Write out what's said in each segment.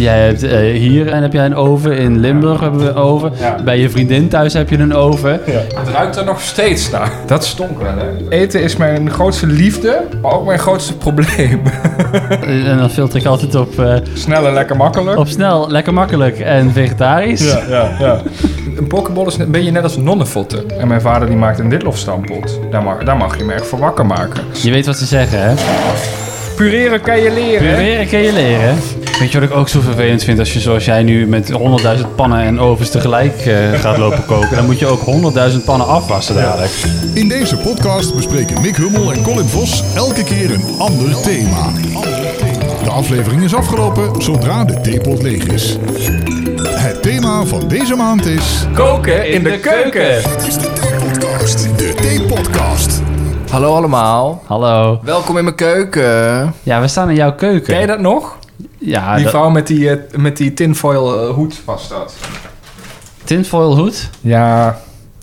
Jij hebt eh, hier en heb jij een oven. In Limburg hebben we een oven. Ja. Bij je vriendin thuis heb je een oven. Het ruikt er nog steeds naar. Dat stonk wel, hè? Eten is mijn grootste liefde, maar ook mijn grootste probleem. Eh, En dan filter ik altijd op, eh, Snel en lekker makkelijk. op snel, lekker makkelijk en vegetarisch. Ja, ja, ja. Een pokeball is een beetje net als nonnenvotten. En mijn vader die maakt een ditlofstampot. Daar mag, daar mag je me echt voor wakker maken. Je weet wat ze zeggen, hè? Pureren kan je leren. hè? Pureren kun je leren. Weet je wat ik ook zo vervelend vind? Als je zoals jij nu met 100.000 pannen en ovens tegelijk eh, gaat lopen koken... dan moet je ook 100.000 pannen afwassen dadelijk. In deze podcast bespreken Mick Hummel en Colin Vos elke keer een ander thema. De aflevering is afgelopen zodra de theepot leeg is. Het thema van deze maand is... Koken in de keuken. Dit is de theepodcast. De theepodcast. Hallo allemaal. Hallo. Welkom in mijn keuken. Ja, we staan in jouw keuken. Ken je dat nog? Ja, Die dat- vrouw met die, eh, met die tinfoil eh, hoed was dat. tinfoil hoed? Ja,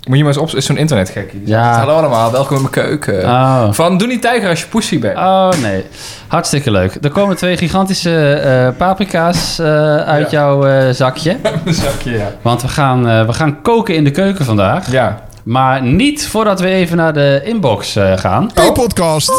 moet je maar eens op... is zo'n internetgekkie. Ja. Hallo allemaal, welkom in mijn keuken. Oh. Van doe niet tijger als je pussy bent. Oh, nee. Hartstikke leuk. Er komen twee gigantische eh, paprika's uit Ja. jouw zakje. Zakje, ja. Want we gaan, we gaan koken in de keuken vandaag. Ja. Maar niet voordat we even naar de inbox eh, gaan. Theepodcast.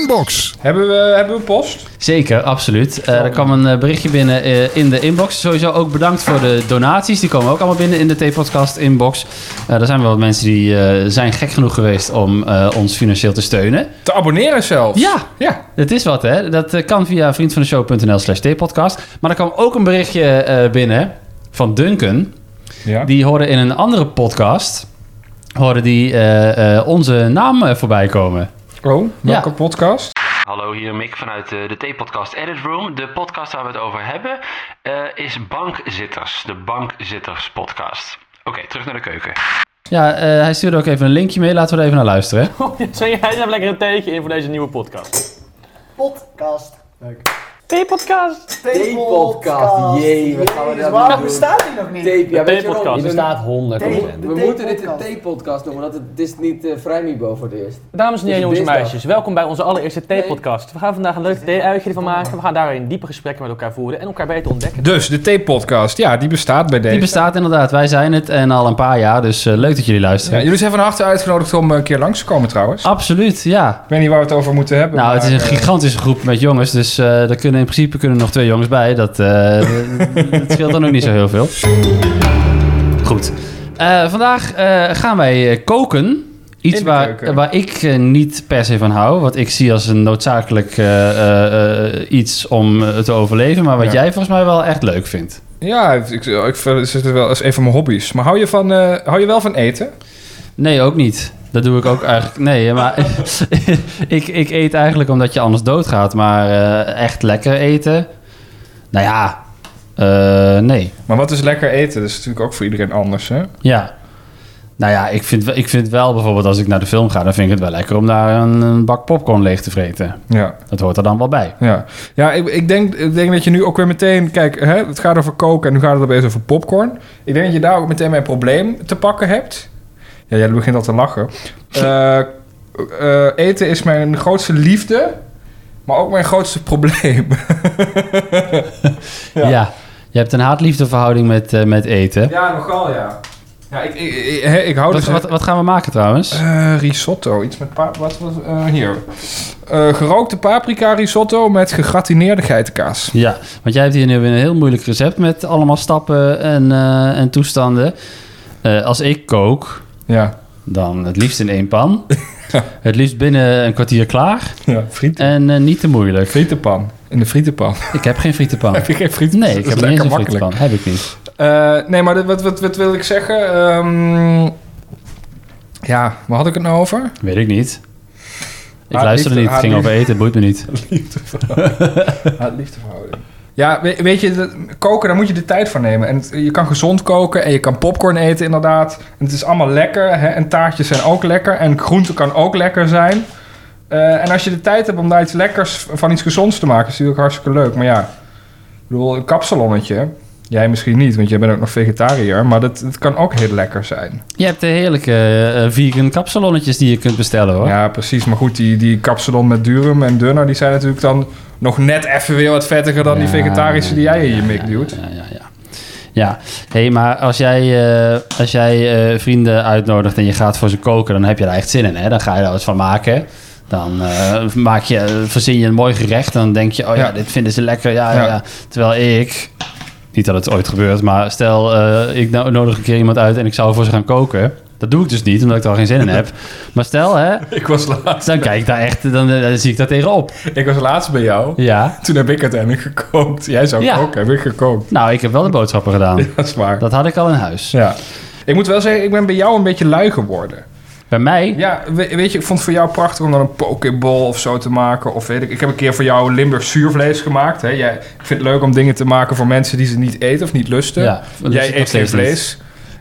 Inbox. Hebben we, hebben we post? Zeker, absoluut. Eh, er kwam een eh, berichtje binnen eh, in de inbox. Sowieso ook bedankt voor de donaties. Die komen ook allemaal binnen in de T-podcast inbox. Eh, er zijn wel wat mensen die eh, zijn gek genoeg geweest om eh, ons financieel te steunen. Te abonneren zelfs. Ja, Ja. Het is wat, hè? Dat kan via vriendvandeshow.nl slash tpodcast. Maar er kwam ook een berichtje eh, binnen van Duncan. ja. Die hoorde in een andere podcast... hoorde die eh, eh, onze naam eh, voorbij komen. Oh, welke Ja. podcast? Hallo, hier Mick vanuit eh, de T-podcast Edit Room. De podcast waar we het over hebben eh, is Bankzitters. De Bankzitters podcast. Oké, terug naar de keuken. Ja, eh, hij stuurde ook even een linkje mee. Laten we er even naar luisteren. Zet jij even lekker een teken in voor deze nieuwe podcast? podcast. T-podcast! Theepodcast. Jee, wat gaan we dat waarom doen? bestaat die nog niet? Tape, ja, weet je? Die bestaat 100% We moeten dit een theepodcast noemen, want het, is niet uh, Vrijmibo voor het eerst. Dames en heren, jongens en meisjes, welkom bij onze allereerste T-podcast. We gaan vandaag een leuk thee-uitje ervan maken. We gaan daarin diepe gesprekken met elkaar voeren en elkaar beter ontdekken. Dus, de T-podcast. Ja, die bestaat bij deze. Die bestaat inderdaad. Wij zijn het en al een paar jaar. Dus eh, leuk dat jullie Ja, luisteren. jullie zijn van harte uitgenodigd om een keer langs te komen trouwens. Absoluut, ja. Ik weet niet waar we het over moeten hebben. Nou, het is een eh, gigantische groep met jongens, dus eh er kunnen in principe kunnen nog twee jongens bij. Dat, eh, dat scheelt dan ook niet zo heel veel. Goed. Eh, vandaag eh, gaan wij koken. Iets waar, waar ik niet per se van hou. Wat ik zie als een noodzakelijk iets om te overleven. Maar wat Ja. jij volgens mij wel echt leuk vindt. Ja, ik, ik, ik vind het wel als een van mijn hobby's. Maar hou je, van, hou je wel van eten? Nee, ook niet. Dat doe ik ook eigenlijk. Nee, maar ik, ik eet eigenlijk omdat je anders doodgaat. Maar eh, echt lekker eten. Nou ja, eh, nee. Maar wat is lekker eten? Dat is natuurlijk ook voor iedereen anders, hè? Ja. Nou ja, ik vind, wel- ik vind wel bijvoorbeeld als ik naar de film ga, dan vind ik het wel lekker om daar een, een bak popcorn leeg te vreten. Ja. Dat hoort er dan wel bij. Ja, ja ik, ik, denk, ik denk dat je nu ook weer meteen... Kijk, hè, het gaat over koken en nu gaat het opeens over popcorn. Ik denk dat je daar ook meteen mijn probleem te pakken hebt. Ja, jij begint al te lachen. Eh, eh, eten is mijn grootste liefde, maar ook mijn grootste probleem. Ja. Je hebt een haat-liefdeverhouding met, eh, met eten. ja, nogal, ja. Ja, ik, ik, ik, hou Wat, dus... wat, wat gaan we maken trouwens? Risotto, iets met pa wat was hier? Gerookte paprika risotto met gegratineerde geitenkaas. Ja, want jij hebt hier nu weer een heel moeilijk recept met allemaal stappen en, en toestanden. Als ik kook, Ja, dan het liefst in één pan. Het liefst binnen een kwartier klaar. ja frieten. En eh, niet te moeilijk. Frietenpan. In de frietenpan. Ik heb geen frietenpan. Heb je geen frietenpan? Nee, ik heb niet een makkelijk. frietenpan. Heb ik niet. Eh, nee, maar wat, wat, wat wil ik zeggen? Ehm, ja, waar had ik het nou over? Weet ik niet. Ik luisterde niet. Het ging over eten. Het boeit me niet. Ja, liefdeverhouding. Ja, we- weet je, dat- koken, daar moet je de tijd voor nemen. En het- je kan gezond koken en je kan popcorn eten inderdaad. En het is allemaal lekker. Hè? En taartjes zijn ook lekker. En groente kan ook lekker zijn. Eh, en als je de tijd hebt om daar iets lekkers van iets gezonds te maken, is natuurlijk hartstikke leuk. Maar ja, ik bedoel, een kapsalonnetje. Jij misschien niet, want jij bent ook nog vegetariër. Maar dat, dat kan ook heel lekker zijn. Je hebt de heerlijke eh, vegan kapsalonnetjes die je kunt bestellen hoor. Ja, precies. Maar goed, die, die kapsalon met durum en dunner... die zijn natuurlijk dan nog net even weer wat vettiger dan die vegetarische die jij in je mik ja, duwt. Ja, ja, ja. Ja, hey, maar als jij, eh, als jij eh, vrienden uitnodigt en je gaat voor ze koken, dan heb je daar echt zin in. Hè? Dan ga je daar wat van maken. Dan eh, maak je, verzin je een mooi gerecht. Dan denk je, oh ja, Ja. dit vinden ze lekker. Ja, ja. Ja. Terwijl ik, niet dat het ooit gebeurt, maar stel ik no- nodig een keer iemand uit en ik zou voor ze gaan koken. Dat doe ik dus niet, omdat ik er al geen zin in heb. Maar stel, hè, Ik was laatst, dan kijk ik daar echt, dan, eh, zie ik daar tegenop. ik was laatst bij jou. Ja. Toen heb ik uiteindelijk gekookt. Jij zou Ja. koken, heb ik gekookt. Nou, ik heb wel de boodschappen gedaan. Dat is waar. Dat had ik al in huis. Ja. Ik moet wel zeggen, ik ben bij jou een beetje lui geworden. Bij mij, Ja, we- weet je, ik vond het voor jou prachtig om dan een pokeball of zo te maken. Of weet ik, ik heb een keer voor jou Limburg zuurvlees gemaakt. Hè. Jij, ik vind het leuk om dingen te maken voor mensen die ze niet eten of niet lusten. Ja, jij eet geen vlees.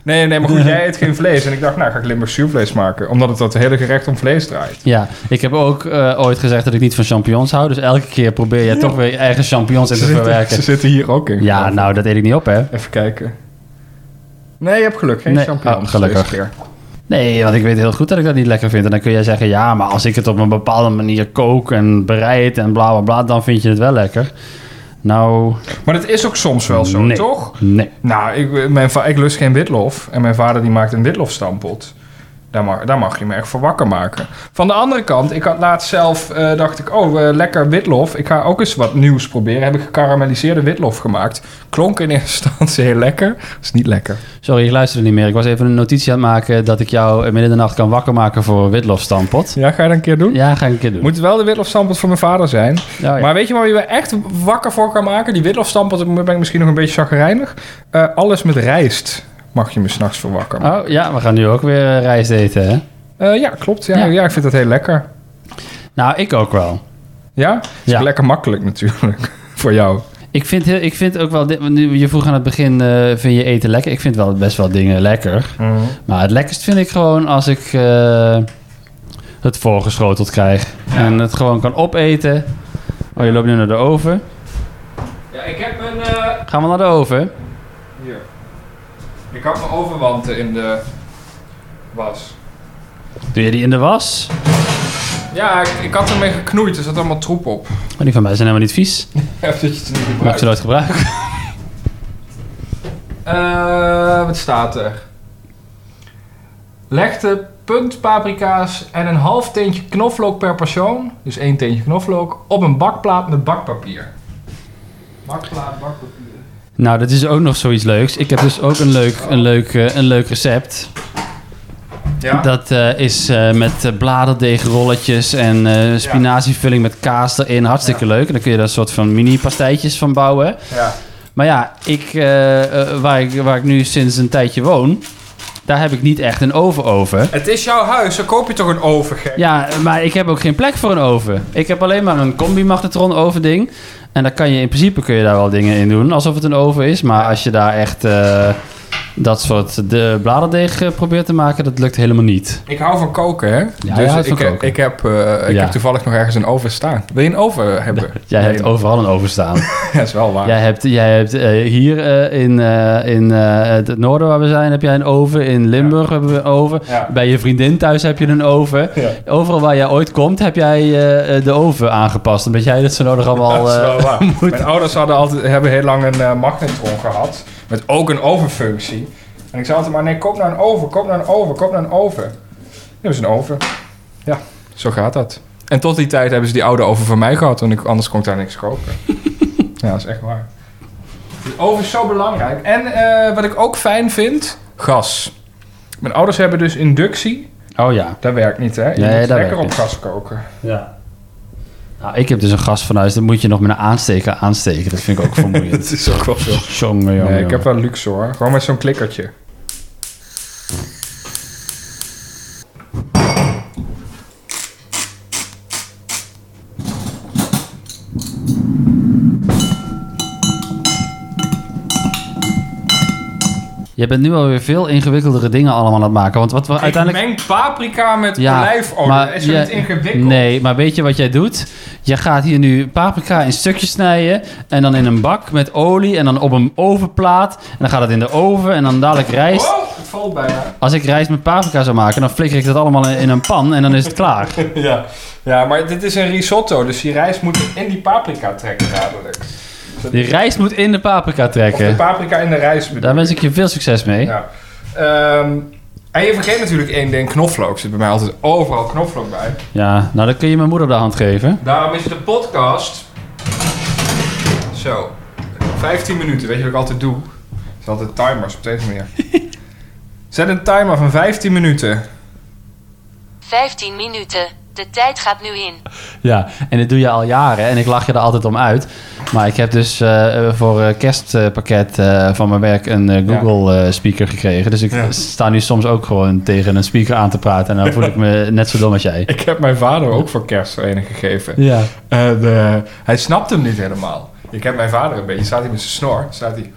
Nee, nee, maar goed, jij eet geen vlees. En ik dacht, nou ga ik Limburg zuurvlees maken. Omdat het dat hele gerecht om vlees draait. Ja, ik heb ook eh, ooit gezegd dat ik niet van champignons hou. Dus elke keer probeer je toch weer eigen champignons in te zitten, verwerken. ze zitten hier ook in. Ja, nou, dat eet ik niet op, hè. Even kijken. Nee, je hebt geluk. Geen Nee. champignons Oh, gelukkig. keer. Nee, want ik weet heel goed dat ik dat niet lekker vind. En dan kun jij zeggen, ja, maar als ik het op een bepaalde manier kook en bereid en bla bla bla, dan vind je het wel lekker. Nou, Maar dat is ook soms wel zo, Nee. toch? nee. Nou, ik, mijn va- ik lust geen witlof. En mijn vader die maakt een witlofstampot. Daar mag, daar mag je me echt voor wakker maken. Van de andere kant, ik had laatst zelf, eh, dacht ik, oh, eh, lekker witlof. Ik ga ook eens wat nieuws proberen. Heb ik gekarameliseerde witlof gemaakt. Klonk in eerste instantie heel lekker. is niet lekker. Sorry, ik luisterde niet meer. Ik was even een notitie aan het maken dat ik jou midden in de nacht kan wakker maken voor een witlofstampot. Ja, ga je dat een keer doen? Ja, ga ik een keer doen. Moet wel de witlofstampot voor mijn vader zijn. Oh, ja. Maar weet je waar je me echt wakker voor kan maken? Die witlofstampot, ben ik misschien nog een beetje chagrijnig. Eh, alles met rijst mag je me s'nachts voor wakker maken. Oh ja, we gaan nu ook weer eh, rijst eten, hè? Eh, ja, klopt. Ja, Ja. ja. ik vind dat heel lekker. Nou, ik ook wel. Ja? Is Ja. lekker makkelijk natuurlijk. voor jou. Ik vind, heel, ik vind ook wel... dit- nu- Je vroeg aan het begin, eh, vind je eten lekker? Ik vind wel best wel dingen lekker. Maar het lekkerst vind ik gewoon als ik eh, het voorgeschoteld krijg. En het gewoon kan opeten. Oh, je loopt nu naar de oven. Ja, ik heb een... eh, Gaan we naar de oven? Ik had mijn overwanten in de was. Doe je die in de was? Ja, ik, ik had ermee geknoeid. Er zat allemaal troep op. Maar die van mij zijn helemaal niet vies. Dat je het niet Mag ik gebruikt. ze nooit gebruiken? Eh, wat staat er? Leg de puntpaprika's en een half teentje knoflook per persoon, dus één teentje knoflook, op een bakplaat met bakpapier. Bakplaat, bakpapier. Nou, dat is ook nog zoiets leuks. Ik heb dus ook een leuk, een leuk, eh, een leuk recept. Ja? Dat eh, is eh, met bladerdeegrolletjes en spinazievulling met kaas erin. Hartstikke leuk. En dan kun je daar een soort van mini-pastijtjes van bouwen. ja. Maar ja, ik, waar, ik, waar ik nu sinds een tijdje woon, daar heb ik niet echt een oven over. Het is jouw huis, dan koop je toch een oven, gek? Ja, maar ik heb ook geen plek voor een oven. Ik heb alleen maar een combi-magnetron oven ding. En daar kan je in principe kun je daar wel dingen in doen, alsof het een oven is. Maar als je daar echt eh, dat soort de bladerdeeg eh, probeert te maken, dat lukt helemaal niet. Ik hou van koken, hè? je dus ik, van koken. ik, heb, eh, ik Ja. heb toevallig nog ergens een oven staan. Wil je een oven hebben? Jij Nee, hebt overal een oven staan. Ja, is wel waar. jij hebt, jij hebt eh, hier in, in het noorden waar we zijn, heb jij een oven. In Limburg hebben we een oven. Ja. Bij je vriendin thuis heb je een oven. Ja. Overal waar jij ooit komt, heb jij de oven aangepast. Omdat jij dat zo nodig allemaal... dat is wel waar. Mijn ouders hadden altijd, hebben heel lang een magnetron gehad. Met ook een ovenfunctie. En ik zei altijd maar, nee, koop nou een oven, koop nou een oven, koop nou een oven. Nu is een oven. Ja, zo gaat dat. En tot die tijd hebben ze die oude oven van mij gehad. Want ik, anders kon ik daar niks kopen. ja, dat is echt waar. Die oven is zo belangrijk. En eh, wat ik ook fijn vind, gas. Mijn ouders hebben dus inductie. Oh ja. Dat werkt niet, hè? Je Nee, moet dat lekker op gas koken. ja. Nou, ik heb dus een gas van huis. Dan moet je nog met een aansteker aansteken. Dat vind ik ook vermoeiend. Dat is ook wel zo. Jongen, jongen, Nee, ik jongen. heb wel luxe hoor. Gewoon met zo'n klikkertje. Je bent nu alweer veel ingewikkeldere dingen allemaal aan het maken. Want wat we uiteindelijk... Ik meng paprika met Ja, olijfolie. maar is niet ingewikkeld. Nee, maar weet je wat jij doet? Je gaat hier nu paprika in stukjes snijden. En dan in een bak met olie. En dan op een ovenplaat. En dan gaat het in de oven. En dan dadelijk rijst. Oh, het het valt bijna. Als ik rijst met paprika zou maken, dan flikker ik dat allemaal in een pan en dan is het klaar. ja. ja, maar dit is een risotto, dus die rijst moet in die paprika trekken dadelijk. Die rijst moet in de paprika Of de trekken. paprika in de rijst Daar ik. wens ik je veel succes mee. Ja. Ehm, en je vergeet natuurlijk één ding, knoflook. Er zit bij mij altijd overal knoflook bij. Ja, nou dan kun je mijn moeder op de hand geven. Daarom is de podcast... Zo. 15 minuten, weet je wat ik altijd doe? Zet altijd timers op deze manier. Zet een timer van 15 minuten. 15 minuten. De tijd gaat nu in. Ja, en dit doe je al jaren en ik lach je er altijd om uit. Maar ik heb dus eh, voor eh, kerstpakket eh, van mijn werk een Google eh, speaker gekregen. Dus ik Ja. sta nu soms ook gewoon tegen een speaker aan te praten. En dan voel ik me net zo dom als jij. Ik heb mijn vader ook voor kerst een gegeven. Ja. En hij snapt hem niet helemaal. Ik heb mijn vader een beetje, staat hij met zijn snor, staat hij...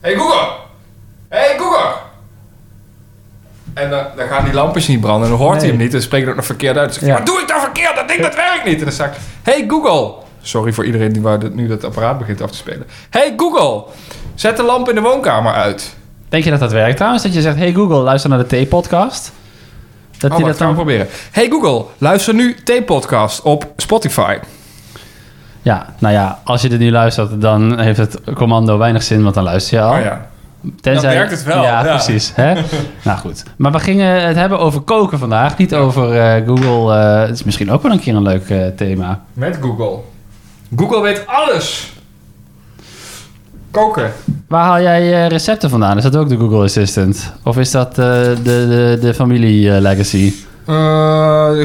Hey Google! Hey Google! En dan, dan gaan die lampjes niet branden en dan hoort hij hem niet en spreekt het nog verkeerd uit. Hij, Ja. wat doe ik nou verkeerd? Dat ding dat werkt niet. En dan zeg ik, hey Google! Sorry voor iedereen die waar dit- nu dat apparaat begint af te spelen. Hey Google! Zet de lamp in de woonkamer uit. Denk je dat dat werkt trouwens? Dat je zegt, hey Google, luister naar de T-podcast? Dat Oh, die wacht, dat gaan dan... proberen. Hey Google, luister nu T-podcast op Spotify. Ja, nou ja, als je dit nu luistert, dan heeft het commando weinig zin, want dan luister je al. Oh ja. Tenzij... Dan werkt het wel, Ja, ja. precies. Hè? nou goed. Maar we gingen het hebben over koken vandaag, niet over eh, Google. eh, het is misschien ook wel een keer een leuk eh, thema. Met Google. Google weet alles. Koken. Waar haal jij recepten vandaan? Is dat ook de Google Assistant? Of is dat de, de, de familie legacy?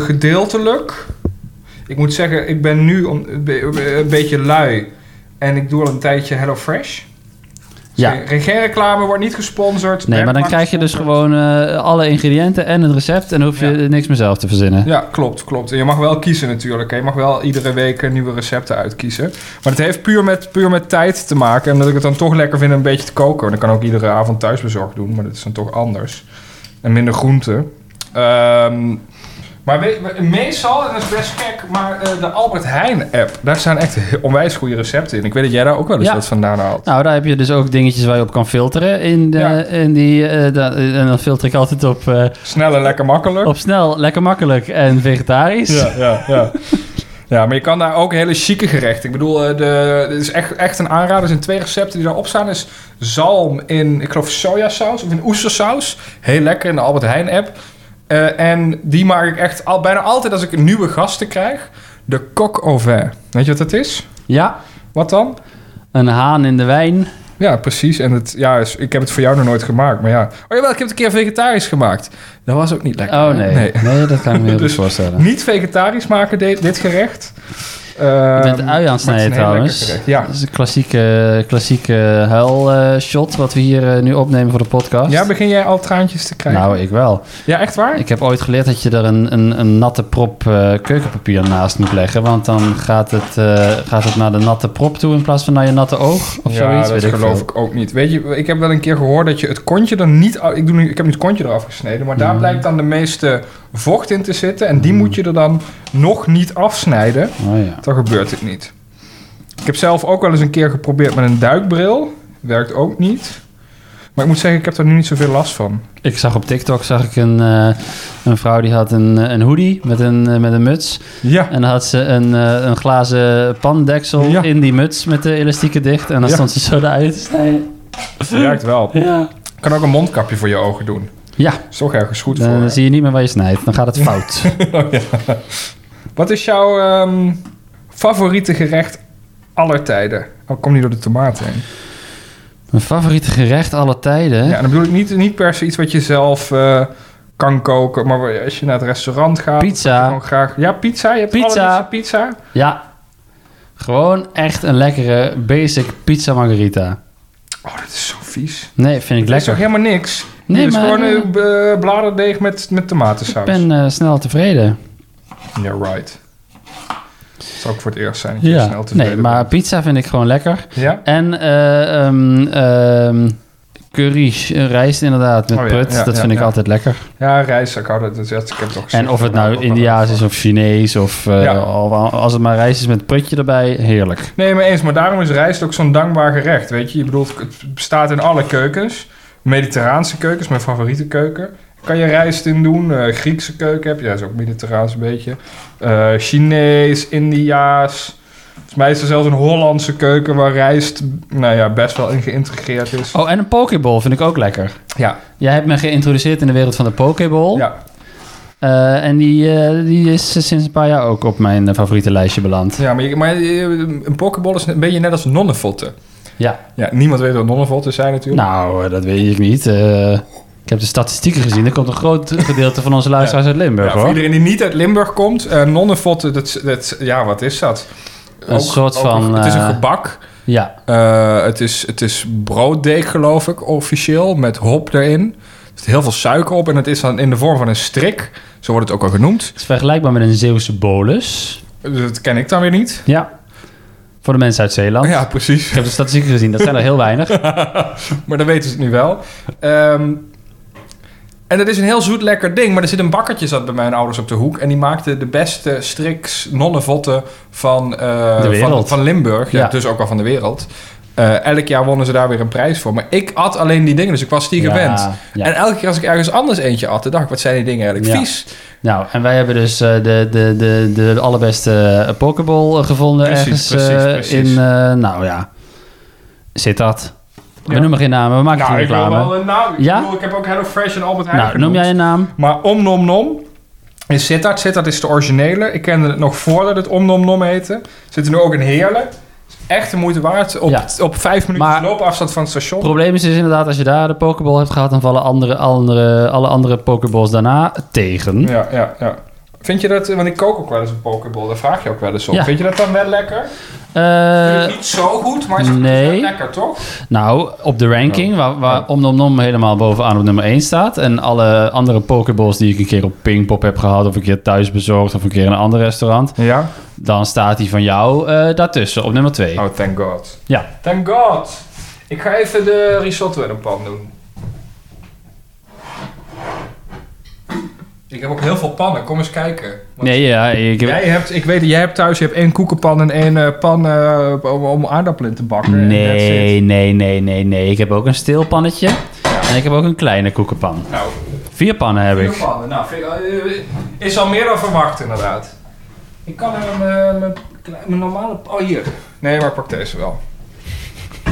Gedeeltelijk. Ik moet zeggen, ik ben nu om- een be- een beetje lui. En ik doe al een tijdje HelloFresh. Ja. Geen, wordt niet gesponsord. Nee, maar dan krijg je dus gewoon eh, alle ingrediënten en het recept en dan hoef je Ja. niks meer zelf te verzinnen. Ja, klopt, klopt. En je mag wel kiezen natuurlijk. hè. Je mag wel iedere week nieuwe recepten uitkiezen. Maar het heeft puur met, puur met tijd te maken. En omdat ik het dan toch lekker vind een beetje te koken. Dan kan ook iedere avond thuisbezorgd doen. Maar dat is dan toch anders. En minder groente. Ehm, maar we- we- meestal, en dat is best gek, maar eh, de Albert Heijn app. Daar staan echt onwijs goede recepten in. Ik weet dat jij daar ook wel eens Ja. wat vandaan haalt. Nou, daar heb je dus ook dingetjes waar je op kan filteren. In de, Ja. in die, eh, da- en dan filter ik altijd op, eh, Snel en lekker makkelijk. op snel, lekker makkelijk en vegetarisch. Ja, ja, ja. Ja, maar je kan daar ook hele chique gerechten. Ik bedoel, eh, de, dit is echt, echt een aanrader. Er zijn twee recepten die daarop staan. is zalm in, ik geloof, sojasaus of in oestersaus. Heel lekker in de Albert Heijn app. Eh, en die maak ik echt al, bijna altijd als ik nieuwe gasten krijg. De coq au vin. Weet je wat dat is? Ja, Wat dan? een haan in de wijn. Ja, precies. En het, ja, ik heb het voor jou nog nooit gemaakt. Maar ja. Oh jawel, ik heb het een keer vegetarisch gemaakt. Dat was ook niet lekker. Oh nee. nee, dat kan ik me heel goed Dus voorstellen. Niet vegetarisch maken, dit, dit gerecht. Je bent Ehm, ui aan het snijden trouwens. Ja. Dat is een klassieke, klassieke huilshot wat we hier eh, nu opnemen voor de podcast. ja, begin jij al traantjes te krijgen? nou, ik wel. ja, echt waar? Ik heb ooit geleerd dat je er een, een, een natte prop eh, keukenpapier naast moet leggen. Want dan gaat het, eh, gaat het naar de natte prop toe in plaats van naar je natte oog. Of ja, zoiets. dat weet ik geloof veel. ik ook niet. Weet je, ik heb wel een keer gehoord dat je het kontje er niet... Ik, doe nu, ik heb nu het kontje eraf gesneden, maar daar Mhm. blijkt dan de meeste vocht in te zitten. En die moet je er dan nog niet afsnijden. Oh ja. Dan gebeurt het niet. Ik heb zelf ook wel eens een keer geprobeerd met een duikbril. Werkt ook niet. Maar ik moet zeggen, ik heb er nu niet zoveel last van. Ik zag op TikTok zag ik een, eh, een vrouw die had een, eh, een hoodie met een, eh, met een muts. Ja. En dan had ze een, een glazen pandeksel Ja. in die muts met de elastieken dicht. En dan Ja. stond ze zo de uit te snijden. Werkt wel. Ja. Ik kan ook een mondkapje voor je ogen doen. Ja, Is toch ergens goed voor. dan zie je niet meer waar je snijdt. Dan gaat het fout. Oh, ja. Wat is jouw ehm, favoriete gerecht aller tijden? Oh, kom niet door de tomaten heen. Mijn favoriete gerecht alle tijden? Ja, dan bedoel ik niet, niet per se iets wat je zelf eh, kan koken, maar als je naar het restaurant gaat. Pizza. Gewoon graag, ja, pizza. Je hebt Pizza. pizza. Ja. Gewoon echt een lekkere basic pizza margarita. Oh, dat is zo vies. Nee, vind ik Dat is toch lekker. helemaal niks? Nee, het is maar- gewoon een eh, bladerdeeg met, met Ik tomatensaus. ben eh, snel tevreden. Ja, right. Dat zou ook voor het eerst zijn dat je Ja. snel tevreden Nee, maar pizza vind ik gewoon lekker. Ja? En eh, ehm, ehm, curry, eh, rijst inderdaad, met Oh ja, prut. ja, dat vind ik altijd lekker. Ja, rijst, ik hou dat, dat, ik heb gezien. En of het nou Indiaas is of Chinees of eh, al- als het maar rijst is met prutje erbij, heerlijk. Nee, maar eens. Maar daarom is rijst ook zo'n dankbaar gerecht. Weet je, je bedoelt, het bestaat in alle keukens. Mediterraanse keukens, mijn favoriete keuken. Kan je rijst in doen. Eh, Griekse keuken heb je, dat is ook mediterraans een beetje. Eh, Chinees, Indiaas. Volgens mij is er zelfs een Hollandse keuken waar rijst nou ja, best wel in geïntegreerd is. Oh, en een pokeball vind ik ook lekker. Ja, Jij hebt me geïntroduceerd in de wereld van de pokeball. ja. Eh, en die, die is sinds een paar jaar ook op mijn favoriete lijstje beland. ja maar, je- maar je- een pokeball is een beetje net als nonnenvotten. Ja. Ja, niemand weet wat nonnenvotten zijn natuurlijk. Nou, eh, dat weet ik niet. Eh, ik heb de statistieken gezien. Er komt een groot gedeelte van onze luisteraars uit Limburg, Ja, voor hoor. iedereen die niet uit Limburg komt, nonnenvotten, dat, dat, ja, wat is dat? Een soort van, het is een gebak. Ja. Het, is, het is brooddeeg, geloof ik, officieel, met hop erin. Er zit heel veel suiker op en het is dan in de vorm van een strik. Zo wordt het ook al genoemd. Het is vergelijkbaar met een Zeeuwse bolus. Dat ken ik dan weer niet. Ja. Voor de mensen uit Zeeland. Ja, precies. Ik heb de statistieken gezien. Dat zijn er heel weinig. Maar dan weten ze het nu wel. Ehm, en het is een heel zoet lekker ding. Maar er zit een bakkertje zat bij mijn ouders op de hoek. En die maakte de beste striks nonnenvotten van, eh, van, van Limburg. Ja, Ja. dus ook wel van de wereld. Eh, elk jaar wonnen ze daar weer een prijs voor. Maar ik at alleen die dingen, dus ik was die gewend. ja. En elke keer als ik ergens anders eentje at, dacht ik, wat zijn die dingen eigenlijk Ja. vies. Nou, en wij hebben dus eh, de, de, de, de allerbeste eh, pokeball gevonden Precies, ergens precies, precies. in, nou ja, zit dat. We noemen geen namen, we maken Nou, geen ik wil reclame. wel een naam. Ik, Ja? bedoel, ik heb ook Hello Fresh en Albert Heijn Nou, noem jij een naam? Maar Om Nom Nom is Sittard. Sittard is de originele. Ik kende het nog voordat het Om Nom Nom heette. Zit er nu ook in Heerlen. Echt de moeite waard. Op, Ja. op vijf minuten Maar- loopafstand van het station. Het probleem is dus inderdaad, als je daar de pokeball hebt gehad, dan vallen andere, andere, alle andere pokeballs daarna tegen. Ja, ja, ja. Vind je dat, want ik kook ook wel eens een pokeball, daar vraag je ook wel eens op. Ja. Vind je dat dan wel lekker? Eh, niet zo goed, maar is het nee. wel lekker, toch? nou, op de ranking, waar, waar Oh. Om Nom Nom helemaal bovenaan op nummer 1 staat. En alle andere pokeballs die ik een keer op Pinkpop heb gehad, of een keer thuis bezorgd, of een keer in een ander restaurant. Ja. Dan staat die van jou eh, daartussen, op nummer 2. Oh, thank god. Ja. Thank god. Ik ga even de risotto in een pan doen. Ik heb ook heel veel pannen, kom eens kijken. Want Nee, ja, ik heb... Jij hebt, ik weet jij hebt thuis, je hebt één koekenpan en één eh, pan eh, om, om aardappelen te bakken. Nee, nee, nee, nee, nee. Ik heb ook een stilpannetje. En ik heb ook een kleine koekenpan. Nou, Vier pannen heb vier ik. pannen. Nou, eh, is al meer dan verwacht inderdaad. Ik kan mijn, mijn, klei- mijn normale... Oh, hier. Nee, maar ik pak deze wel.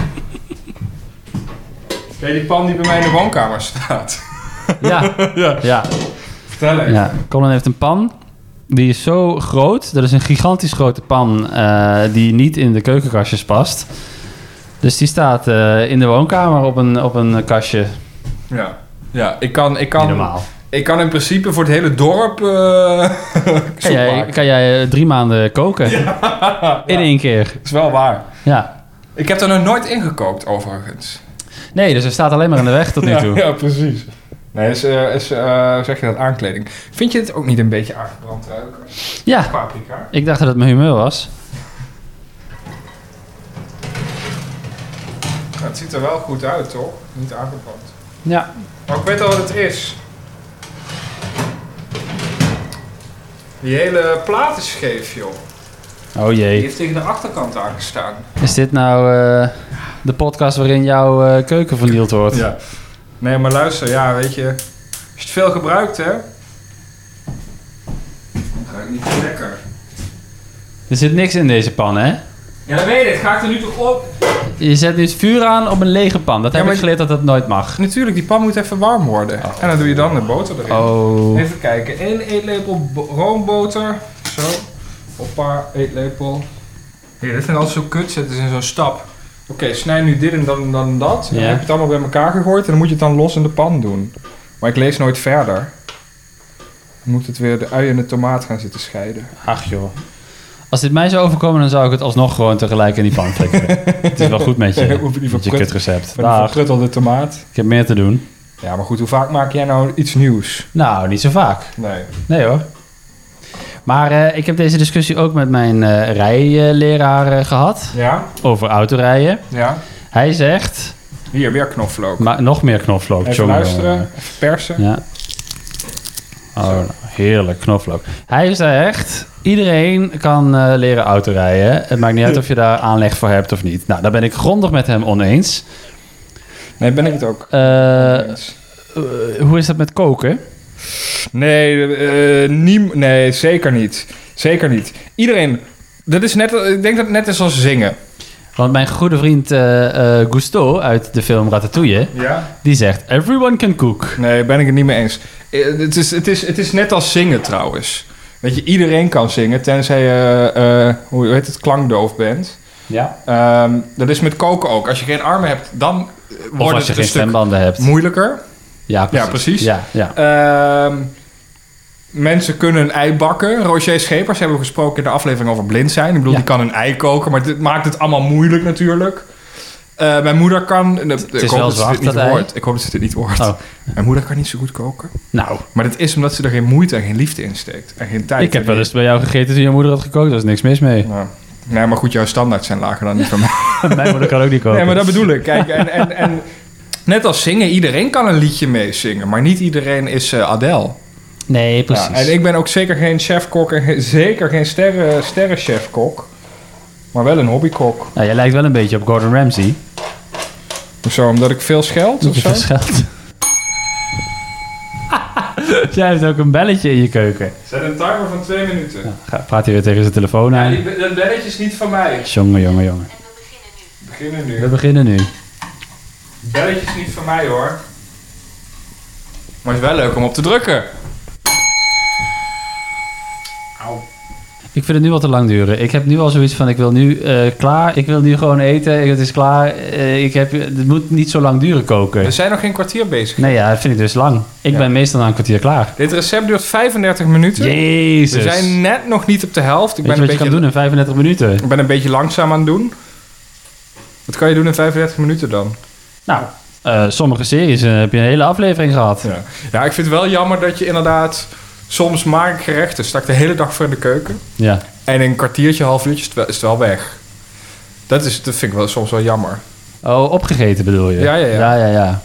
Ken die pan die bij mij in de woonkamer staat? Ja, ja. ja, Vertel even. ja. Colin heeft een pan. Die is zo groot. Dat is een gigantisch grote pan eh, die niet in de keukenkastjes past. Dus die staat eh, in de woonkamer op een, op een kastje. Ja. Ja, ik kan, ik Niet kan, normaal. ik kan in principe voor het hele dorp eh Kan jij, kan jij drie maanden koken? In één keer. Dat is wel waar. Ja. Ik heb er nog nooit ingekookt, overigens. Nee, dus hij staat alleen maar in de weg tot nu ja, toe. Ja, precies. Nee, is, eh, is eh, zeg je dat, aankleding. Vind je het ook niet een beetje aangebrand ruiken? Ja, Paprika. ik dacht dat het mijn humeur was. Nou, het ziet er wel goed uit, toch? Niet aangebrand. Ja. Maar ik weet al wat het is. Die hele plaat is scheef, joh. Oh Die jee. heeft tegen de achterkant aangestaan. Is dit nou eh, de podcast waarin jouw keuken vernield wordt? Ja. Nee, maar luister, ja, weet je. Als je het veel gebruikt, hè. Dan ga ik niet zo lekker. Er zit niks in deze pan, hè? Ja, dat weet ik. Ga ik er nu toch op? Je zet nu het vuur aan op een lege pan. Dat Ja, heb ik geleerd dat dat nooit mag. Natuurlijk, die pan moet even warm worden. En dan doe je dan de boter erin. Oh. Even kijken. 1 eetlepel bo- roomboter. Zo. Hoppa, eetlepel. Hier, dit vind ik altijd zo kut. Zet het in zo'n stap. Oké, snij nu dit en dan, dan dat. En dan heb je het allemaal bij elkaar gegooid. En dan moet je het dan los in de pan doen. Maar ik lees nooit verder. Dan moet het weer de ui en de tomaat gaan zitten scheiden. Ach joh. Als dit mij zou overkomen, dan zou ik het alsnog gewoon tegelijk in die pan flikkeren. het is wel goed met je, je met je verprut- kutrecept. Dag. verpruttelde tomaat. Ik heb meer te doen. Ja, maar goed, hoe vaak maak jij nou iets nieuws? Nou, niet zo vaak. Nee. Nee hoor. Maar eh, ik heb deze discussie ook met mijn eh rijleraar eh, gehad. Ja? Over autorijden. Ja? Hij zegt, Hier, weer knoflook. Maar nog meer knoflook. Even jongen, luisteren, even persen. Ja. Oh, nou, heerlijk knoflook. Hij echt. Iedereen kan eh, leren autorijden. Het maakt niet uit of je daar aanleg voor hebt of niet. Nou, daar ben ik grondig met hem oneens. Nee, ben ik het ook. Hoe is dat met koken? Nee, eh, niem- nee, zeker niet. Zeker niet. Iedereen... Dat is net, ik denk dat het net is als zingen. Want mijn goede vriend eh Gusto uit de film Ratatouille... Ja? die zegt... Everyone can cook. Nee, ben ik het niet mee eens. Het is, het, is, het is net als zingen trouwens. Weet je, iedereen kan zingen, tenzij je, hoe heet het, klankdoof bent. Ja. Ehm, dat is met koken ook. Als je geen armen hebt, dan Of wordt als je het een geen stembanden hebt. moeilijker. Ja, precies. Ja, precies. Ja, ja. Ehm, mensen kunnen een ei bakken. Roger Schepers hebben we gesproken in de aflevering over blind zijn. Ik bedoel, Ja. die kan een ei koken, maar dit maakt het allemaal moeilijk natuurlijk. Eh, mijn moeder kan... Het is wel zwart, dat ei. Ik hoop dat ze dit niet hoort. Oh. Mijn moeder kan niet zo goed koken. Nou, Maar dat is omdat ze er geen moeite en geen liefde in steekt. En geen tijd. ik heb wel eens bij jou gegeten toen je moeder had gekookt. Daar is niks mis mee. Nou, nee, maar goed, jouw standaards zijn lager dan die van mij. Mijn moeder kan ook niet koken. Nee, maar dat bedoel ik. Kijk, en, en, en net als zingen, iedereen kan een liedje meezingen. Maar niet iedereen is eh, Adele. Nee, precies. Ja, en ik ben ook zeker geen chefkok en ge- zeker geen sterren, sterrenchefkok. Maar wel een hobbykok. Nou, jij lijkt wel een beetje op Gordon Ramsay. Zo, omdat ik veel scheld of zo? veel geld. jij hebt ook een belletje in je keuken. Zet een timer van twee minuten. Ga, praat hij weer tegen zijn telefoon Ja, aan. die, dat belletje is niet van mij. Jongen, jongen, jongen. We beginnen nu. We beginnen nu. Belletje is niet van mij hoor. Maar het is wel leuk om op te drukken. Auw. Ik vind het nu wat te lang duren. Ik heb nu al zoiets van, ik wil nu eh, klaar. Ik wil nu gewoon eten. Het is klaar. Eh, ik heb, het moet niet zo lang duren koken. We zijn nog geen kwartier bezig. Nee, ja, dat vind ik dus lang. Ik Ja. ben meestal na een kwartier klaar. Dit recept duurt 35 minuten. Jezus. We zijn net nog niet op de helft. Ik Weet ben, je een wat je beetje, kan doen in 35 minuten? ik ben een beetje langzaam aan het doen. Wat kan je doen in 35 minuten dan? Nou, eh, sommige series eh, heb je een hele aflevering gehad. Ja. ja, ik vind het wel jammer dat je inderdaad... Soms maak ik gerechten, sta ik de hele dag voor in de keuken. Ja. En in een kwartiertje, half uurtje is het wel, is het wel weg. Dat, is, dat vind ik wel soms wel jammer. Oh, opgegeten bedoel je? Ja, ja, ja. Ja, ja, ja.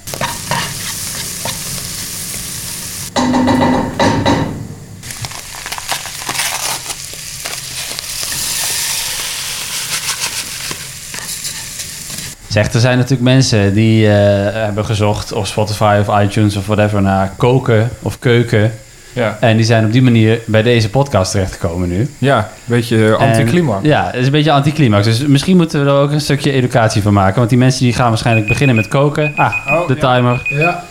Zeg, er zijn natuurlijk mensen die eh, hebben gezocht op Spotify of iTunes of whatever naar koken of keuken. Ja, En die zijn op die manier bij deze podcast terechtgekomen nu. ja een beetje anticlimax. Ja, het is een beetje anticlimax. Dus misschien moeten we er ook een stukje educatie van maken. Want die mensen die gaan waarschijnlijk beginnen met koken. Ah, Oh, de ja. timer. Ja,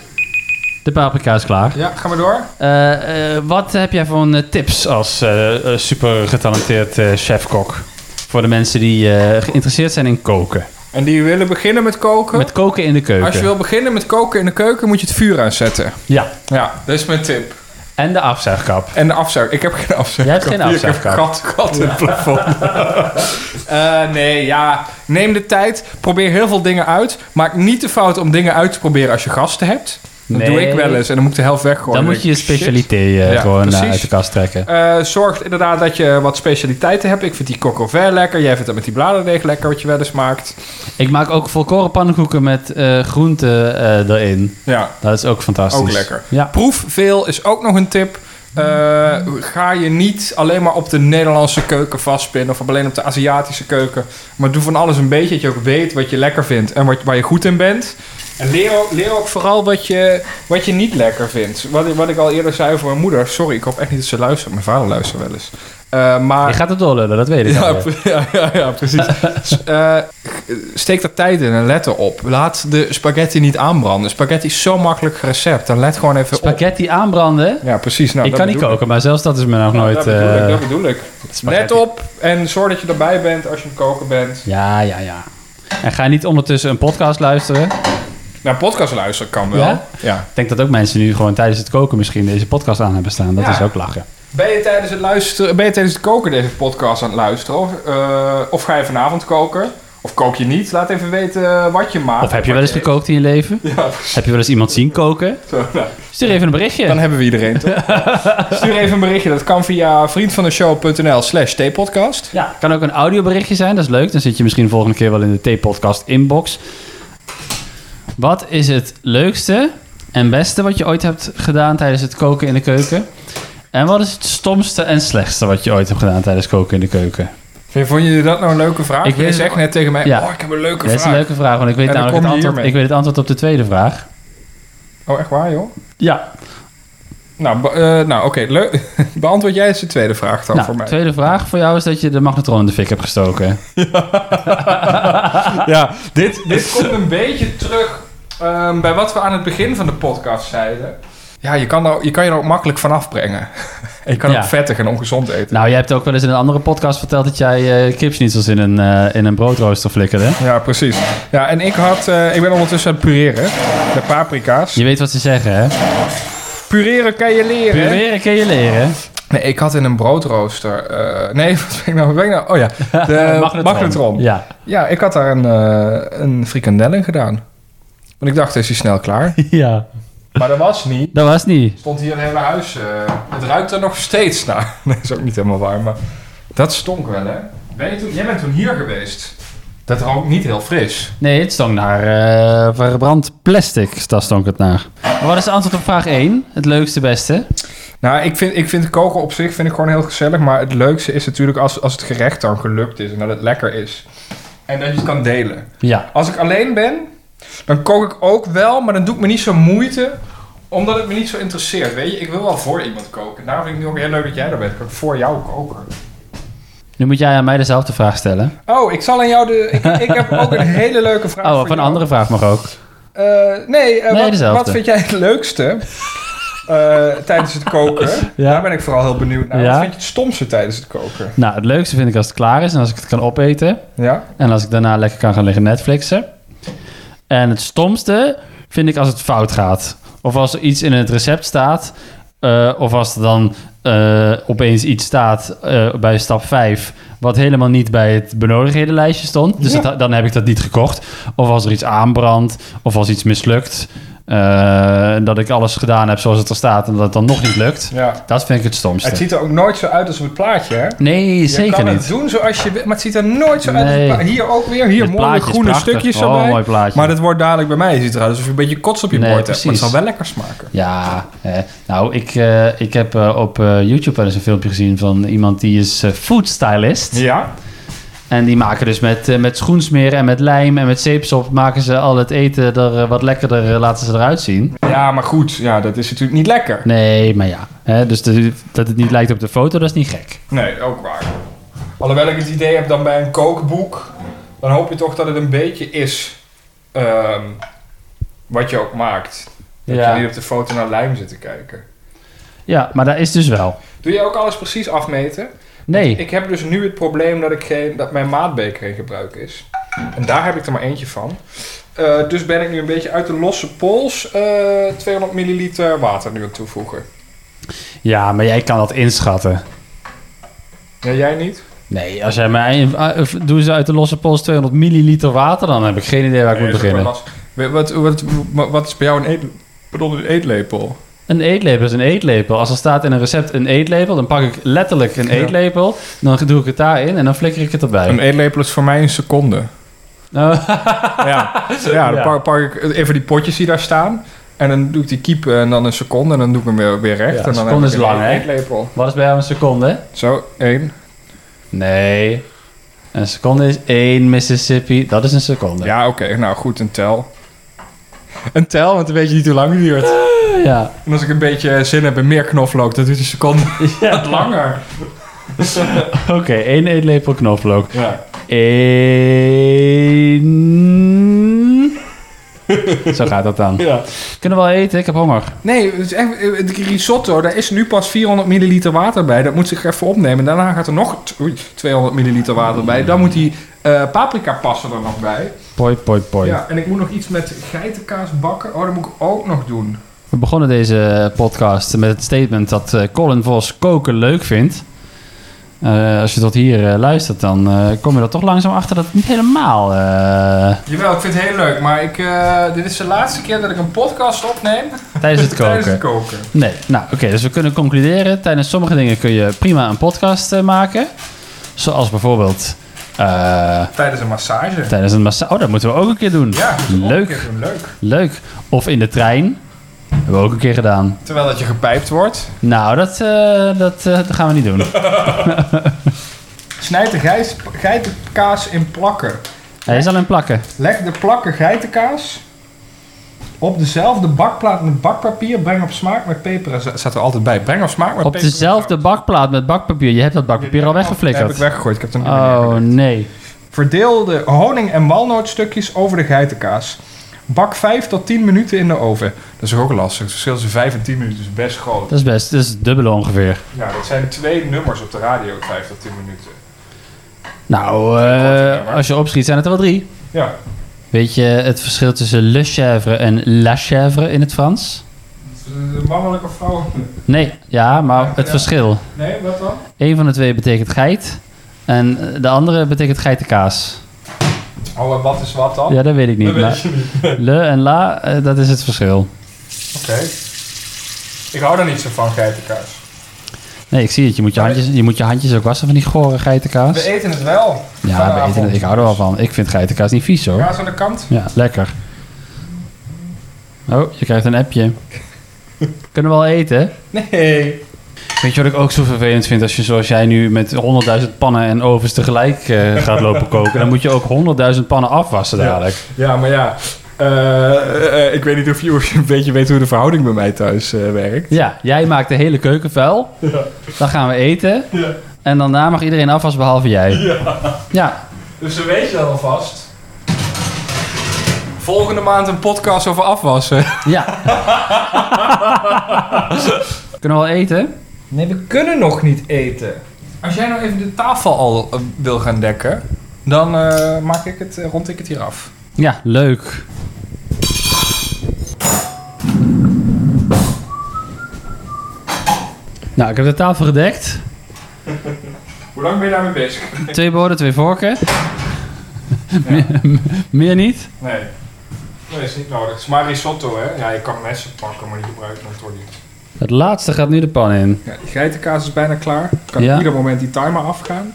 De paprika is klaar. ja, gaan we door? Eh, eh, wat heb jij voor een, tips als super getalenteerd chefkok? Voor de mensen die geïnteresseerd zijn in koken. En die willen beginnen met koken? Met koken in de keuken. Als je wil beginnen met koken in de keuken, moet je het vuur aanzetten. Ja, Ja, dat is mijn tip. en de afzuigkap. En de afzuig. Ik heb geen afzuigkap. Jij hebt geen Hier, Ik heb afzuigkap. een gat, gat in het plafond. Eh, nee, ja. Neem de tijd. Probeer heel veel dingen uit. Maak niet de fout om dingen uit te proberen als je gasten hebt. Dat Nee. doe ik wel eens. En dan moet ik de helft weggooien. Dan moet je je specialiteit eh, Ja, gewoon eh, uit de kast trekken. Eh, zorg inderdaad dat je wat specialiteiten hebt. Ik vind die coq lekker. Jij vindt dat met die bladerdeeg lekker, wat je wel eens maakt. Ik maak ook volkoren pannenkoeken met groenten erin. Ja, Dat is ook fantastisch. ook lekker. Ja. Proef veel is ook nog een tip. Ga je niet alleen maar op de Nederlandse keuken vastpinnen of alleen op de Aziatische keuken. Maar doe van alles een beetje, dat je ook weet wat je lekker vindt en wat, waar je goed in bent. En leer, ook- leer ook vooral wat je, wat je niet lekker vindt. Wat, ik- wat ik al eerder zei voor mijn moeder. Sorry, ik hoop echt niet dat ze luistert. Mijn vader luistert wel eens. Eh, maar Je gaat het doorlullen, dat weet ik ja, al. ja, ja, ja, precies. Eh, steek er tijd in en let erop. Laat de spaghetti niet aanbranden. Spaghetti is zo makkelijk recept. Dan let gewoon even op. Spaghetti aanbranden? Ja, precies. Nou, ik kan niet koken, maar zelfs dat is me nog. Nou, nooit... dat, bedoel eh, ik, dat bedoel ik. spaghetti. Let op en zorg dat je erbij bent als je aan het koken bent. Ja, ja, ja. En ga niet ondertussen een podcast luisteren. Nou, podcast luisteren kan wel. Ja? Ja. Ik denk dat ook mensen nu gewoon tijdens het koken misschien deze podcast aan hebben staan. Dat Ja. is ook lachen. Ben je tijdens het, luisteren, ben je tijdens het koken deze podcast aan het luisteren? Of, eh, of ga je vanavond koken? Of kook je niet? Laat even weten wat je maakt. Of heb je wel eens gekookt in je leven? Ja, Heb je wel eens iemand zien koken? zo, nou. Stuur even een berichtje. Dan hebben we iedereen, toch? Stuur even een berichtje. Dat kan via vriendvandeshow.nl slash theepodcast. Ja, kan ook een audioberichtje zijn, dat is leuk. Dan zit je misschien de volgende keer wel in de T-podcast inbox. Wat is het leukste en beste wat je ooit hebt gedaan tijdens het koken in de keuken? En wat is het stomste en slechtste wat je ooit hebt gedaan tijdens koken in de keuken? Vind- Vond je dat nou een leuke vraag? Ik je zegt net tegen mij, Ja. oh, ik heb een leuke Dat is vraag. een leuke vraag, want ik weet namelijk het antwoord, ik weet het antwoord op de tweede vraag. Oh, echt waar, joh? Ja, Nou, eh, nou oké. Beantwoord jij eens de tweede vraag dan nou, voor mij. de tweede vraag voor jou is dat je de magnetron in de fik hebt gestoken. Ja, dit, dit komt een beetje terug ehm, bij wat we aan het begin van de podcast zeiden. Ja, je kan, er, je kan je er ook makkelijk van afbrengen. En je kan Ja. ook vettig en ongezond eten. Nou, jij hebt ook wel eens in een andere podcast verteld dat jij eh kipschnitzels in een, eh, in een broodrooster flikkerde. Ja, precies. Ja, en ik had... eh, ik ben ondertussen aan het pureren. De paprika's. Je weet wat ze zeggen, hè? Pureren kan je leren. Pureren kun je leren. Nee, ik had in een broodrooster... nee, wat ben ik nou? Wat ben ik nou? Oh ja, de magnetron. Ja. Ja, ik had daar een, eh een frikandel in gedaan. Want ik dacht, is hij snel klaar? ja, Maar dat was niet. dat was niet. stond hier een hele huis. eh, het ruikt er nog steeds naar. Dat is ook niet helemaal waar, maar dat stonk wel, hè? Ben je toen, jij bent toen hier geweest. Dat rookt niet heel fris. Nee, het stonk naar eh, verbrand plastic. Daar stonk het naar. Maar wat is het antwoord op vraag 1? Het leukste, beste? Nou, ik vind, ik vind koken op zich vind ik gewoon heel gezellig. Maar het leukste is natuurlijk als, als het gerecht dan gelukt is en dat het lekker is. En dat je het kan delen. Ja. Als ik alleen ben, dan kook ik ook wel, maar dan doe ik me niet zo moeite. Omdat het me niet zo interesseert. Weet je, ik wil wel voor iemand koken. Daarom vind ik het ook heel leuk dat jij er bent. Ik voor jou koken. Nu moet jij aan mij dezelfde vraag stellen. Oh, ik zal aan jou de. Ik, ik heb ook een hele leuke vraag. Oh, of een jou. andere vraag mag ook. Eh, nee, eh, Nee, wat, vind jij het leukste eh, tijdens het koken? Ja. Daar ben ik vooral heel benieuwd naar. Ja. Wat vind je het stomste tijdens het koken? Nou, het leukste vind ik als het klaar is en als ik het kan opeten. Ja? En als ik daarna lekker kan gaan liggen Netflixen. En het stomste vind ik als het fout gaat. Of als er iets in het recept staat. eh, of als er dan eh, opeens iets staat eh, bij stap 5. Wat helemaal niet bij het benodigdhedenlijstje stond. Dus Ja. dat- dan heb ik dat niet gekocht. Of als er iets aanbrandt. Of als iets mislukt. Eh, dat ik alles gedaan heb zoals het er staat. En dat het dan nog niet lukt. ja. Dat vind ik het stomste. Het ziet er ook nooit zo uit als op het plaatje, hè? Nee, Je zeker kan niet. het doen zoals je maar het ziet er nooit zo uit als het plaatje. Hier ook weer, hier mooie groene stukjes Oh, erbij. mooi plaatje. Maar dat wordt dadelijk bij mij. Het ziet eruit alsof je een beetje kots op je Nee, bord hebt. Maar het zal wel lekker smaken. Ja, nou, ik, eh, ik heb eh, op YouTube wel eens een filmpje gezien van iemand die is food stylist. Ja? En die maken dus met, eh, met schoensmeren en met lijm en met zeepsop... maken ze al het eten er eh, wat lekkerder, eh, laten ze eruit zien. Ja, maar goed. Ja, dat is natuurlijk niet lekker. Nee, maar ja. Hè, dus de- dat het niet lijkt op de foto, dat is niet gek. Nee, ook waar. Alhoewel ik het idee heb dan bij een kookboek, dan hoop je toch dat het een beetje is ehm, wat je ook maakt. Dat Ja. je niet op de foto naar lijm zit te kijken. Ja, maar dat is dus wel. Doe je ook alles precies afmeten? Nee, Ik heb dus nu het probleem dat, ik geen, dat mijn maatbeker in gebruik is. En daar heb ik er maar eentje van. Eh, dus ben ik nu een beetje uit de losse pols eh 200 milliliter water nu aan toevoegen. ja, maar jij kan dat inschatten. Ja, jij niet? Nee, als jij mij... eh, Doe ze uit de losse pols 200 milliliter water... dan heb ik geen idee waar ik Nee, moet beginnen. wat, wat, wat is bij jou een, eet, pardon, een eetlepel? Een eetlepel is een eetlepel. Als er staat in een recept een eetlepel, dan pak ik letterlijk een eetlepel. Dan doe ik het daarin en dan flikker ik het erbij. Een eetlepel is voor mij een seconde. Ja, ja dan. Pak, pak ik even die potjes die daar staan. En dan doe ik die kiep en dan een seconde en dan doe ik hem weer, weer recht. Ja, en een dan seconde is lang, hè? eetlepel. wat is bij jou een seconde? Zo, één. Nee. Een seconde is één Mississippi. Dat is een seconde. Ja, oké. nou goed, een tel. Een tel, want dan weet je niet hoe lang het duurt. Ja. En als ik een beetje zin heb in meer knoflook, dan duurt een seconde wat langer. Oké, één eetlepel knoflook. Ja. Eén... Zo gaat dat dan. ja. Kunnen we wel eten? Ik heb honger. Nee, het is echt, eh, de risotto, daar is nu pas 400 milliliter water bij. Dat moet zich even opnemen. Daarna gaat er nog t- oei, 200 milliliter water bij. Dan moet die eh paprika passen er nog bij. Poi, poi, poi. Ja, en ik moet nog iets met geitenkaas bakken. Oh, dat moet ik ook nog doen. We begonnen deze podcast met het statement dat eh, Colin Vos koken leuk vindt. Eh, als je tot hier luistert, dan eh, kom je er toch langzaam achter dat het niet helemaal... Jawel, ik vind het heel leuk. Maar ik, dit is de laatste keer dat ik een podcast opneem tijdens het tijdens het koken. koken. Nee, nou oké, dus we kunnen concluderen. Tijdens sommige dingen kun je prima een podcast maken. Zoals bijvoorbeeld Eh, Tijdens een massage. tijdens een massage. Oh, dat moeten we ook een keer doen. Ja, Leuk. keer doen. Leuk. Leuk. Of in de trein. Hebben we ook een keer gedaan. Terwijl dat je gepijpt wordt. Nou, dat, eh, dat, eh, dat gaan we niet doen. Snijd de geitenkaas in plakken. Hij is al in plakken. Leg de plakken geitenkaas op dezelfde bakplaat met bakpapier. Breng op smaak met peper en zout. Staat er altijd bij. Breng op smaak met Op peper en dezelfde zout. bakplaat met bakpapier. Je hebt dat bakpapier al Dat heb ik weggeflikkerd. weggegooid. Ik heb het er niet meer Oh, neergelegd. nee. Verdeel de honing- en walnootstukjes over de geitenkaas. Bak 5 tot 10 minuten in de oven. Dat is ook lastig. Het verschil tussen 5 en 10 minuten is best groot. Dat is best. Dat is het dubbele ongeveer. Ja, dat zijn twee nummers op de radio, 5 tot 10 minuten. Nou, eh, als je opschiet zijn het er wel drie. Ja. Weet je het verschil tussen le chèvre en la chèvre in het Frans? De mannelijke vrouw. Nee, ja, maar het verschil. Nee, wat dan? Eén van de twee betekent geit. En de andere betekent geitenkaas. Oh, en wat is wat dan? Ja, dat weet ik niet. dat weet maar je niet. le en la, eh, dat is het verschil. Oké. Ik hou daar niet zo van, geitenkaas. Nee, ik zie het. Je moet je handjes, je moet je handjes ook wassen van die gore geitenkaas. We eten het wel. Ja, we eten het. Ik hou er wel van. Ik vind geitenkaas niet vies hoor. Kaas aan de kant. Ja, lekker. Oh, je krijgt een appje. Kunnen we al eten? Nee. Weet je wat ik ook zo vervelend vind? Als je zoals jij nu met 100.000 pannen en ovens tegelijk eh, gaat lopen koken... dan moet je ook 100.000 pannen afwassen dadelijk. Ja, maar ja. Eh, eh, ik weet niet of je, of je een beetje weet hoe de verhouding bij mij thuis eh, werkt. Ja, jij maakt de hele keuken vuil. Dan gaan we eten. Ja. En daarna mag iedereen afwassen behalve jij. Ja. Ja, Dus dan weet je dat alvast. Volgende maand een podcast over afwassen. ja. Kunnen we al eten? Nee, we kunnen nog niet eten. Als jij nou even de tafel al wil gaan dekken, dan eh, maak ik het, rond ik het hier af. Ja, leuk. Nou, ik heb de tafel gedekt. Hoe lang ben je daarmee bezig? Twee borden, twee vorken. Meer, meer niet? Nee. Nee, is niet nodig. Het is maar risotto, hè? Ja, je kan messen pakken, maar die gebruik ik dan toch niet. Het laatste gaat nu de pan in. Ja, die geitenkaas is bijna klaar. Kan Ja. ieder moment die timer afgaan.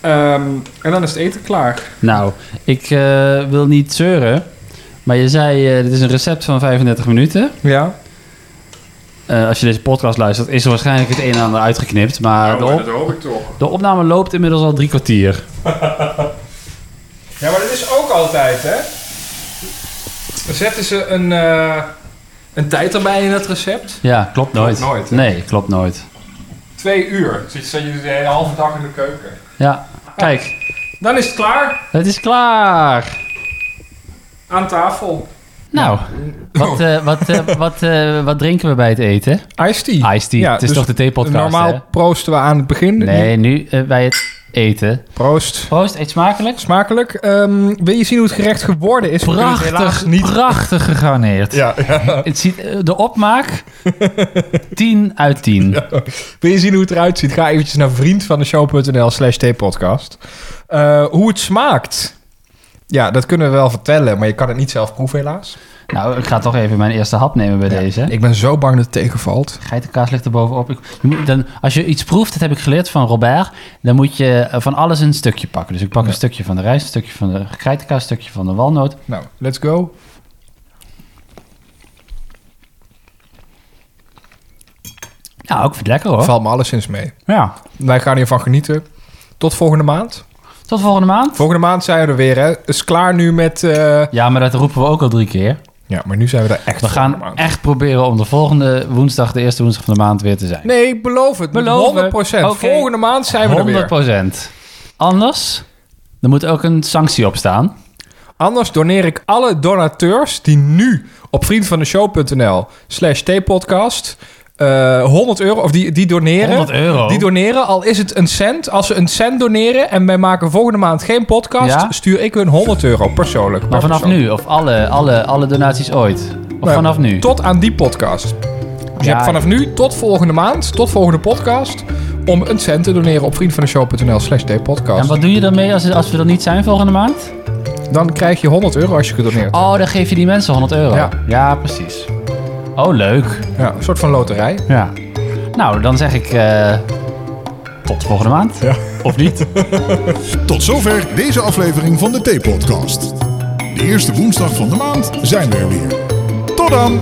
Ehm, en dan is het eten klaar. Nou, ik eh, wil niet zeuren. Maar je zei, eh, dit is een recept van 35 minuten. Ja. Eh, als je deze podcast luistert, is er waarschijnlijk het een en ander uitgeknipt. Maar de, op- hoop ik toch. de opname loopt inmiddels al drie kwartier. Ja, maar dat is ook altijd, hè? Dan zetten ze een, eh, een tijd erbij in het recept. Ja, klopt nooit. Klopt nooit, hè? nee, klopt nooit. Twee uur. Zit zit je de hele halve dag in de keuken. Ja, kijk, Dan is het klaar. het is klaar. Aan tafel. Nou, wat, eh, wat, eh, wat, eh, wat drinken we bij het eten? Iced tea. Iced tea. Ja, het is dus toch de theepodcast, Normaal hè? proosten we aan het begin. Nee, nu bij het eten. Proost. Proost, eet smakelijk. Smakelijk. Ehm, wil je zien hoe het gerecht geworden is? Prachtig, niet. prachtig gegarneerd. Ja, ja. Het ziet, de opmaak, 10 uit 10. Wil je zien hoe het eruit ziet? Ga eventjes naar vriendvandeshow.nl slash theepodcast. Hoe het smaakt? Ja, dat kunnen we wel vertellen, maar je kan het niet zelf proeven helaas. Nou, ik ga toch even mijn eerste hap nemen bij deze. Ik ben zo bang dat het tegenvalt. Geitenkaas ligt er bovenop. Ik, je moet, dan, als je iets proeft, dat heb ik geleerd van Robert, dan moet je eh, van alles een stukje pakken. Dus ik pak een stukje van de rijst, een stukje van de geitenkaas, een stukje van de walnoot. Nou, let's go. Ja, ook vind het lekker hoor. Valt me alleszins mee. Ja. Wij gaan hiervan genieten. Tot volgende maand. Tot volgende maand. Volgende maand zijn we er weer, hè. Is klaar nu met... eh, Ja, maar dat roepen we ook al drie keer. Ja, maar nu zijn we er echt We gaan maand. echt proberen om de volgende woensdag, de eerste woensdag van de maand weer te zijn. Nee, ik beloof het. Beloven. 100%. Oké. Volgende maand zijn we er 100 weer. Anders, er moet ook een sanctie op staan. Anders doneer ik alle donateurs die nu op vriendvandeshow.nl slash theepodcast eh 100 euro, of die, die doneren. 100 euro. Die doneren, al is het een cent. Als ze een cent doneren en wij maken volgende maand geen podcast, Ja? stuur ik hun 100 euro persoonlijk. per maar vanaf persoon. nu, of alle, alle, alle donaties ooit? Of Nou, vanaf nu? Tot aan die podcast. Dus je hebt vanaf nu tot volgende maand, tot volgende podcast, om een cent te doneren op vriendvandeshow.nl slash theepodcast. En wat doe je ermee als, als we er niet zijn volgende maand? Dan krijg je 100 euro als je gedoneerd hebt. Oh, dan geef je die mensen 100 euro. Ja. Ja, precies. Oh, leuk. Ja, een soort van loterij. Ja. Nou, dan zeg ik... eh, Tot volgende maand. Ja. Of niet? Tot zover deze aflevering van de T-podcast. De eerste woensdag van de maand zijn we er weer. Tot dan!